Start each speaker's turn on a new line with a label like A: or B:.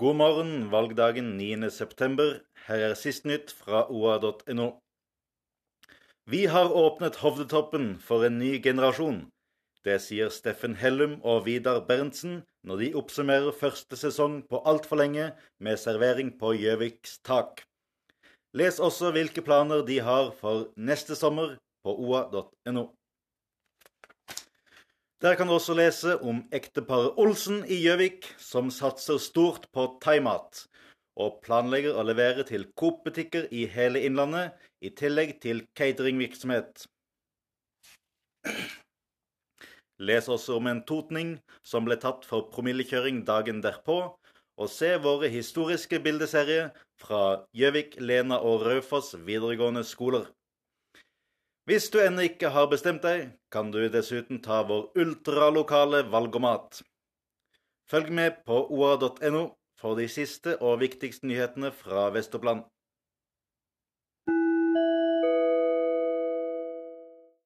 A: God morgen, valgdagen 9.9. Her er sist nytt fra oa.no. Vi har åpnet Hovdetoppen for en ny generasjon. Det sier Steffen Hellum og Vidar Berntsen når de oppsummerer første sesong på altfor lenge med servering på Gjøviks tak. Les også hvilke planer de har for neste sommer på oa.no. Der kan du også lese om ekteparet Olsen i Gjøvik, som satser stort på thaimat, og planlegger å levere til Coop-butikker i hele Innlandet, i tillegg til cateringvirksomhet. Les også om en totning som ble tatt for promillekjøring dagen derpå, og se våre historiske bildeserier fra Gjøvik, Lena og Raufoss videregående skoler. Hvis du ennå ikke har bestemt deg, kan du dessuten ta vår ultralokale valgomat. Følg med på oa.no for de siste og viktigste nyhetene fra Vestoppland.